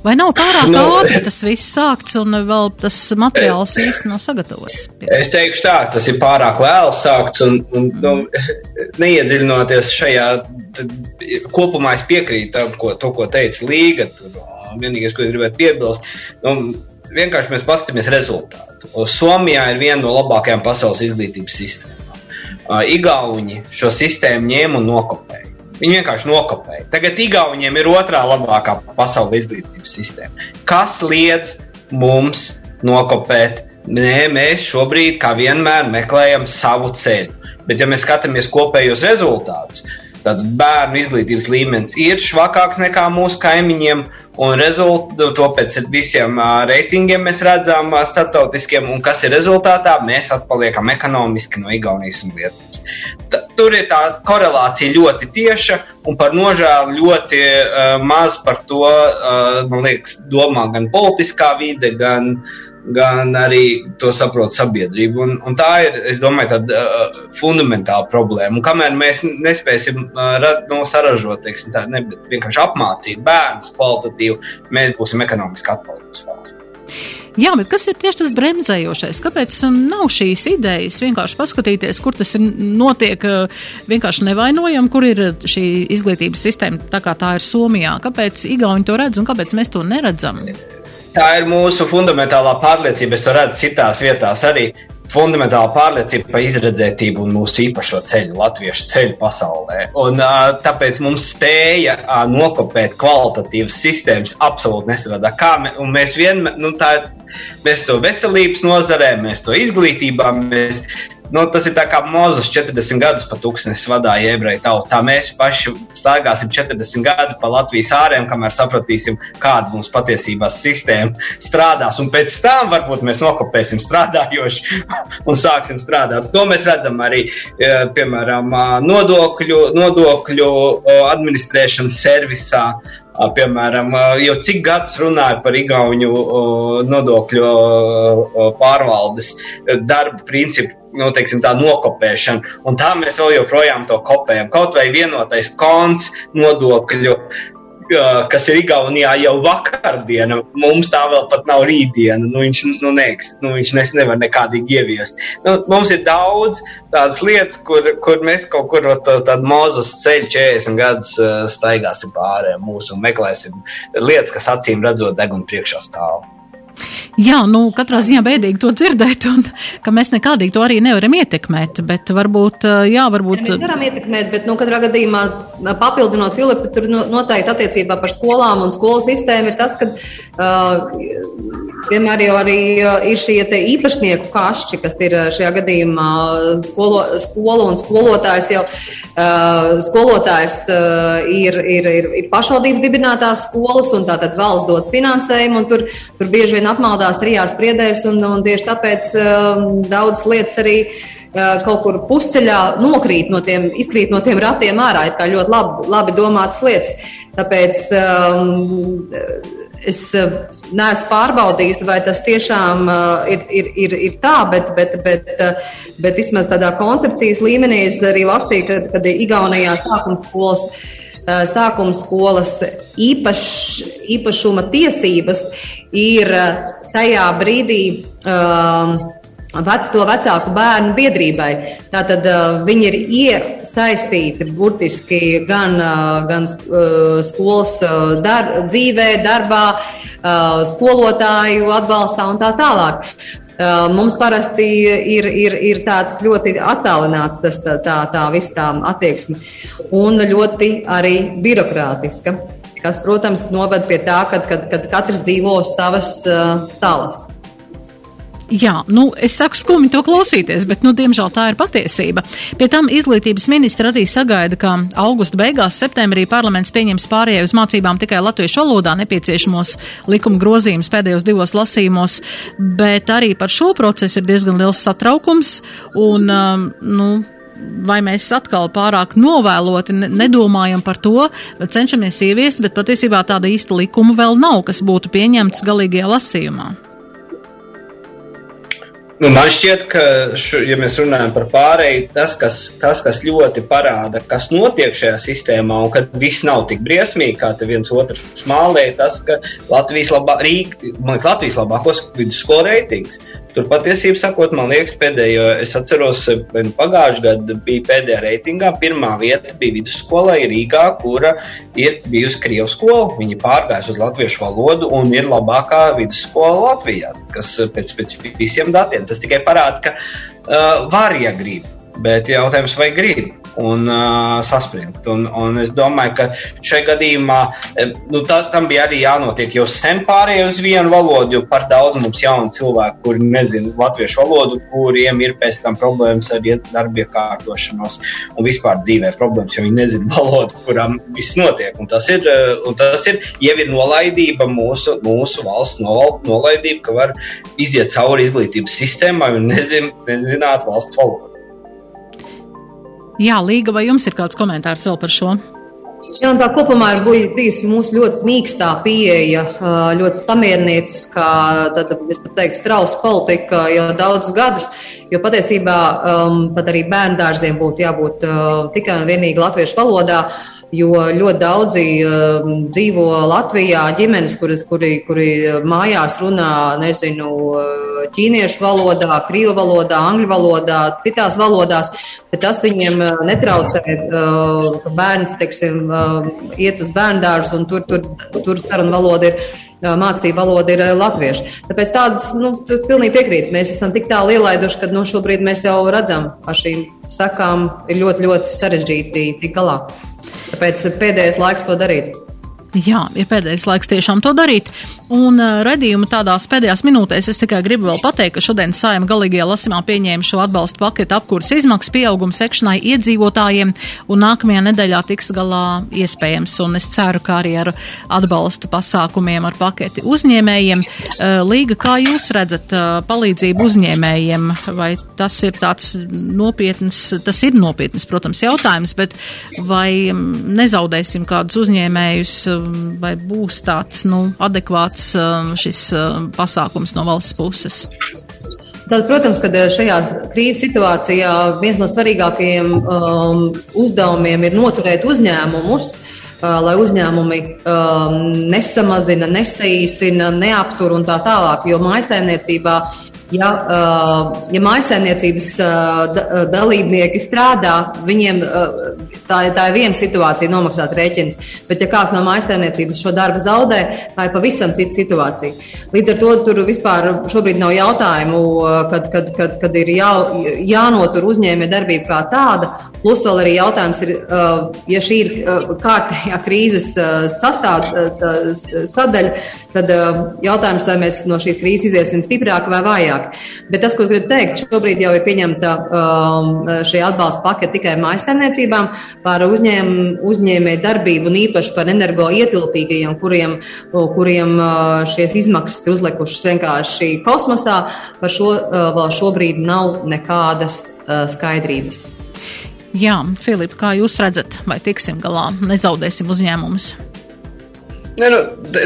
Vai nav pārāk nu, ātri tas viss sākts un vēl tas materiāls īsti nav sagatavots? Es teikšu tā, tas ir pārāk vēl sākts un, un nu, neiedziļinoties šajā, kopumā es piekrītu tam, ko, to, ko teica Līga. Tur, vienīgais, ko es gribētu piebilst, nu, vienkārši mēs paskatāmies rezultātu. Somijā ir viena no labākajām pasaules izglītības sistēmām. Igauni šo sistēmu ņēma un nokopēja. Viņi vienkārši nokopēja. Tagad Igauniem ir otrā labākā pasaules izglītības sistēma. Kas liedz mums nokopēt? Nē, mēs šobrīd, kā vienmēr, meklējam savu ceļu. Bet, ja mēs skatāmies kopējos rezultātus, Tad bērnu izglītības līmenis ir švakāks nekā mūsu kaimiņiem, un rezultātu to pēc visiem reitingiem mēs redzam starptautiskiem, un kas ir rezultātā, mēs atpaliekam ekonomiski no Igaunijas un Lietuvas. Tur ir tā korelācija ļoti tieša, un par nožēlu ļoti uh, maz par to, uh, man liekas, domā gan politiskā vide, gan gan arī to saprot sabiedrība. Un, un tā ir, es domāju, tāda uh, fundamentāla problēma. Un kamēr mēs nespēsim uh, rad, no, saražot, teiksim, tā, ne, vienkārši apmācīt bērnus kvalitatīvi, mēs būsim ekonomiski atpalikusi valsts. Jā, bet kas ir tieši tas bremzējošais? Kāpēc um, nav šīs idejas vienkārši paskatīties, kur tas ir notiek uh, vienkārši nevainojam, kur ir šī izglītības sistēma tā kā tā ir Somijā? Kāpēc Igauni to redz un kāpēc mēs to neredzam? Tā ir mūsu fundamentālā pārliecība. Es to redzu citās vietās arī. Fundamentāla pārliecība par izredzētību un mūsu īpašo ceļu, latviešu ceļu pasaulē. Un, uh, tāpēc mums spēja uh, nokopēt kvalitatīvas sistēmas absolūti nestrādā. Kā mē, mēs vienmēr, nu, tā, mēs to veselības nozarē, mēs to izglītībā, mēs Nu, tas ir kā Mozus 40 gadus pa tūkstnes vadīja ebreju tautu. Tā mēs paši staigāsim 40 gadu pa Latvijas ārēm, kamēr sapratīsim, kāda mums patiesībā sistēma strādās. Un pēc tam varbūt mēs nokopēsim strādājoši un sāksim strādāt. To mēs redzam arī, e, piemēram, nodokļu, nodokļu administrēšanas servisā. Piemēram, jau cik gadus runāju par Igaunu nodokļu pārvaldes darba principu nu, teiksim, tā nokopēšana. Un tā mēs vēl joprojām to kopējam. Kaut vai vienotais konts nodokļu. Kas ir Igaunijā jau vakardiena, mums tā vēl pat nav rītdiena. Nu, viņš nu, neeksist, nu, viņš nes, nevar nekādīgi ieviest. Nu, mums ir daudz tādas lietas, kur, kur mēs kaut kur to tādu mozus ceļu 40 gadus staigāsim pāri mūsu un meklēsim lietas, kas acīm redzot degunu priekšā stāv. Jā, nu, katrā ziņā bēdīgi to dzirdēt, un ka mēs nekādīgi to arī nevaram ietekmēt. Bet varbūt, jā, varbūt. Ja mēs varam ietekmēt, bet, nu, katrā gadījumā papildinot Filipu, tur noteikti attiecībā par skolām un skolu sistēmu ir tas, ka uh, vienmēr jau arī ir šie īpašnieku kašķi, kas ir šajā gadījumā skolo, skolu un skolotājs jau. Uh, skolotājs uh, ir, ir, ir, ir pašvaldības dibinātās skolas, un tātad valsts dots finansējumu, un tur, tur bieži vien apmaldās trijās priedēs, un, un tieši tāpēc uh, daudzas lietas arī uh, kaut kur pusceļā nokrīt no tiem, izkrīt no tiem ratiem ārā. Tā ļoti labi, labi domātas lietas. Tāpēc um, es neesmu pārbaudījis, vai tas tiešām uh, ir, ir, ir, ir tā, bet, bet, bet, uh, bet vismaz tādā koncepcijas līmenī es arī lasīju, ka, kad Igaunijā sākuma skolas sākuma skolas īpaš, īpašuma tiesības ir tajā brīdī. Um, to vecāku bērnu biedrībai. Tātad uh, viņi ir iesaistīti burtiski gan, uh, gan uh, skolas uh, dar, dzīvē, darbā, uh, skolotāju atbalstā un tā tālāk. Uh, mums parasti ir, ir, ir tāds ļoti attālināts tas, tā, tā, tā visa tā attieksme un ļoti arī birokrātiska, kas, protams, noved pie tā, ka kad, kad katrs dzīvo savas uh, salas. Jā, nu, es saku skumji to klausīties, bet, nu, diemžēl tā ir patiesība. Pie tam izglītības ministra arī sagaida, ka augusta beigās, septembrī parlaments pieņems pārējai uz mācībām tikai latviešu valodā nepieciešamos likuma grozījumus pēdējos divos lasījumos, bet arī par šo procesu ir diezgan liels satraukums un, um, nu, vai mēs atkal pārāk novēloti nedomājam par to, cenšamies ieviest, bet patiesībā tāda īsta likuma vēl nav, kas būtu pieņemts galīgajā lasījumā. Nu, man šķiet, ka, šu, ja mēs runājam par pārēju, tas kas, tas, kas ļoti parāda, kas notiek šajā sistēmā, un ka viss nav tik briesmīgi, kā te viens otrs smālē, tas, ka Latvijas, labā, Rīk, man, Latvijas labākos vidusskolu reitingus Tur patiesībā sakot, man liekas, pēdējo, es atceros, pagājušajā gadā bija pēdējā reitingā. Pirmā vieta bija vidusskolai Rīgā, kura ir bijusi Krievijas skola. Viņi pārgājuši uz latviešu valodu un ir labākā vidusskola Latvijā, kas pēc, pēc visiem datiem tas tikai parāda, ka uh, var, ja grib. Bet jautājums, vai grib? Un uh, saspringt. Un, un es domāju, ka šajā gadījumā nu, tā, tam bija arī jānotiek jau sen pārējai uz vienu valodu, jo par daudz mums jaunu cilvēku, kuri nezina latviešu valodu, kuriem ir pēc tam problēmas ar darba iekārtošanos un vispār dzīvē problēmas, jo viņi nezina valodu, kurām viss notiek. Un tas ir, un tas ir jau ir nolaidība mūsu, mūsu valsts nol, nolaidība, ka var iziet cauri izglītības sistēmai un nezin, nezināt valsts valodu. Jā, Līga, vai jums ir kāds komentārs vēl par šo? Jā, tā kopumā ir bijusi mūsu ļoti mīkstā pieeja, ļoti samierinieciskā, tad es pat teiktu, strausa politika jau daudzus gadus, jo patiesībā um, pat arī bērndārziem būtu jābūt uh, tikai un vienīgi latviešu valodā. Jo ļoti daudzi uh, dzīvo Latvijā, ģimenes, kuras, kuri, kuri mājās runā, nezinu, ķīniešu valodā, krievu valodā, angļu valodā, citās valodās bet tas viņiem uh, netraucē, uh, ka bērns, teiksim, uh, iet uz bērndārzu un tur, tur, tur saruna valoda ir. Mācība valoda ir latviešu. Tāpēc tādas, nu, pilnīgi piekrīt. Mēs esam tik tālu ielaiduši, ka nu, šobrīd mēs jau redzam, ka šīm sakām ir ļoti, ļoti sarežģīti tik galā. Tāpēc pēdējais laiks to darīt. Jā, ir pēdējais laiks tiešām to darīt. Un uh, redzījuma tādās pēdējās minūtēs es tikai gribu vēl pateikt, ka šodien saima galīgajā lasīmā pieņēma šo atbalstu paketu apkurs izmaksu pieaugumu sekšanai iedzīvotājiem, un nākamajā nedēļā tiks galā iespējams. Un es ceru, ka arī ar atbalsta pasākumiem ar paketi uzņēmējiem. Uh, Līga, kā jūs redzat uh, palīdzību uzņēmējiem? Vai tas ir tāds nopietns, tas ir nopietns, protams, jautājums, bet vai um, nezaudēsim kādus uzņēmējus? Vai būs tāds nu, adekvāts um, šis um, pasākums no valsts puses? Tad, protams, ka eh, šajā krīzes situācijā viens no svarīgākajiem um, uzdevumiem ir noturēt uzņēmumus, uh, lai uzņēmumi um, nesamazina, nesaīsina, neaptur un tā tālāk. Jo mājsaimniecībā Ja, ja mājsaimniecības dalībnieki strādā, viņiem tā, tā ir viena situācija, nomaksāt rēķinus. Bet, ja kāds no mājsaimniecības šo darbu zaudē, tā ir pavisam cita situācija. Līdz ar to tur vispār šobrīd nav jautājumu, kad, kad, kad, kad ir jā, jānotur uzņēmē darbība kā tāda. Plus vēl arī jautājums ir, ja šī ir kārtējā krīzes sastāv, sadaļa, tad jautājums, vai mēs no šīs krīzes iziesim stiprāk vai vājāk. Bet tas, ko gribu teikt, šobrīd jau ir pieņemta um, šī atbalsta pakete tikai mājsaimniecībām par uzņēm, uzņēmēju darbību un īpaši par energoietilpīgajiem, kuriem, kuriem uh, šīs izmaksas ir uzlikušas vienkārši kosmosā. Par šo uh, vēl šobrīd nav nekādas uh, skaidrības. Jā, Filipa, kā jūs redzat, vai tiksim galā, nezaudēsim uzņēmumus? Ne, nu,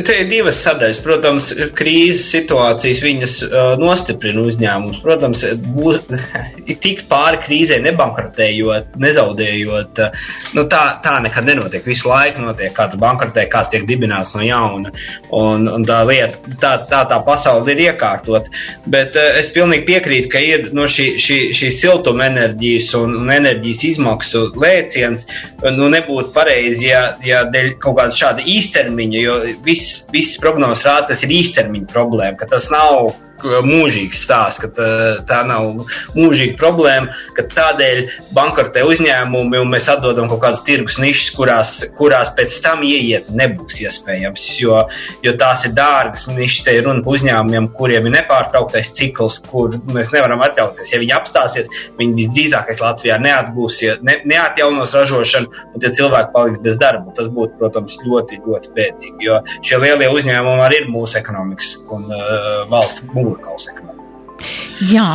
te ir divas sadaļas. Protams, krīzes situācijas viņas uh, nostiprina uzņēmumus. Protams, būs, tikt pāri krīzē, nebankrotējot, nezaudējot. Uh, nu, tā, tā nekad nenotiek. Visu laiku notiek kāds bankrotē, kāds tiek dibināts no jauna. Un, un tā lieta, tā, tā, tā pasaule ir iekārtot. Bet uh, es pilnīgi piekrītu, ka ir no šī, šī, šī siltuma enerģijas un, un enerģijas izmaksu lēciens. Nu, nebūtu pareizi, ja, ja dēļ kaut kāda šāda īstermiņa jo viss, viss prognozes rāda, ka tas ir īstermiņa problēma, ka tas nav mūžīgs stāsts, ka tā, tā nav mūžīga problēma, ka tādēļ bankrotē uzņēmumi un mēs atdodam kaut kādas tirgus nišas, kurās, kurās pēc tam ieiet nebūs iespējams, jo, jo tās ir dārgas nišas. Te ir runa par uzņēmumiem, kuriem ir nepārtrauktais cikls, kur mēs nevaram atļauties. Ja viņi apstāsies, viņi visdrīzākais Latvijā neatgūsies, ne, neatjaunos ražošanu, un tie cilvēki paliks bez darba. Tas būtu, protams, ļoti, ļoti bēdīgi, jo šie lielie uzņēmumi arī ir mūsu ekonomikas un uh, valsts mūža mugurkauls ekonomikai. Jā,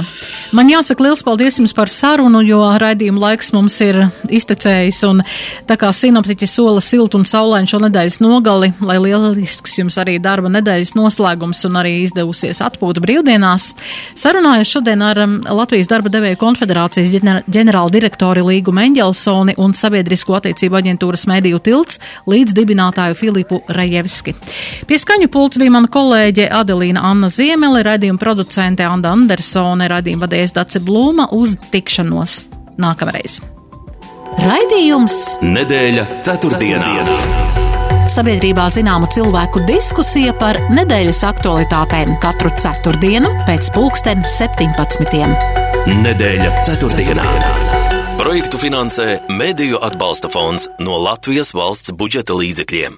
man jāsaka liels paldies jums par sarunu, jo raidījuma laiks mums ir iztecējis, un tā kā sinoptiķi sola siltu un saulainu šo nedēļas nogali, lai lielisks jums arī darba nedēļas noslēgums un arī izdevusies atpūta brīvdienās, sarunājos šodien ar um, Latvijas darba devēju konfederācijas ģenerāla direktori Līgu Meņģelsoni un Sabiedrisko attiecību aģentūras mediju tilts līdz dibinātāju Filipu Rajevski. Pie skaņu pults bija mana kolēģe Adelīna Anna Ziemele, raidījuma producente Anda Andersone, raidījuma vadējas Dace Blūma uz tikšanos nākamreiz. Raidījums Nedēļa ceturtdienā. Sabiedrībā zināma cilvēku diskusija par nedēļas aktualitātēm katru ceturtdienu pēc pulksten 17. Nedēļa ceturtdienā. Projektu finansē Mēdīju atbalsta fonds no Latvijas valsts budžeta līdzekļiem.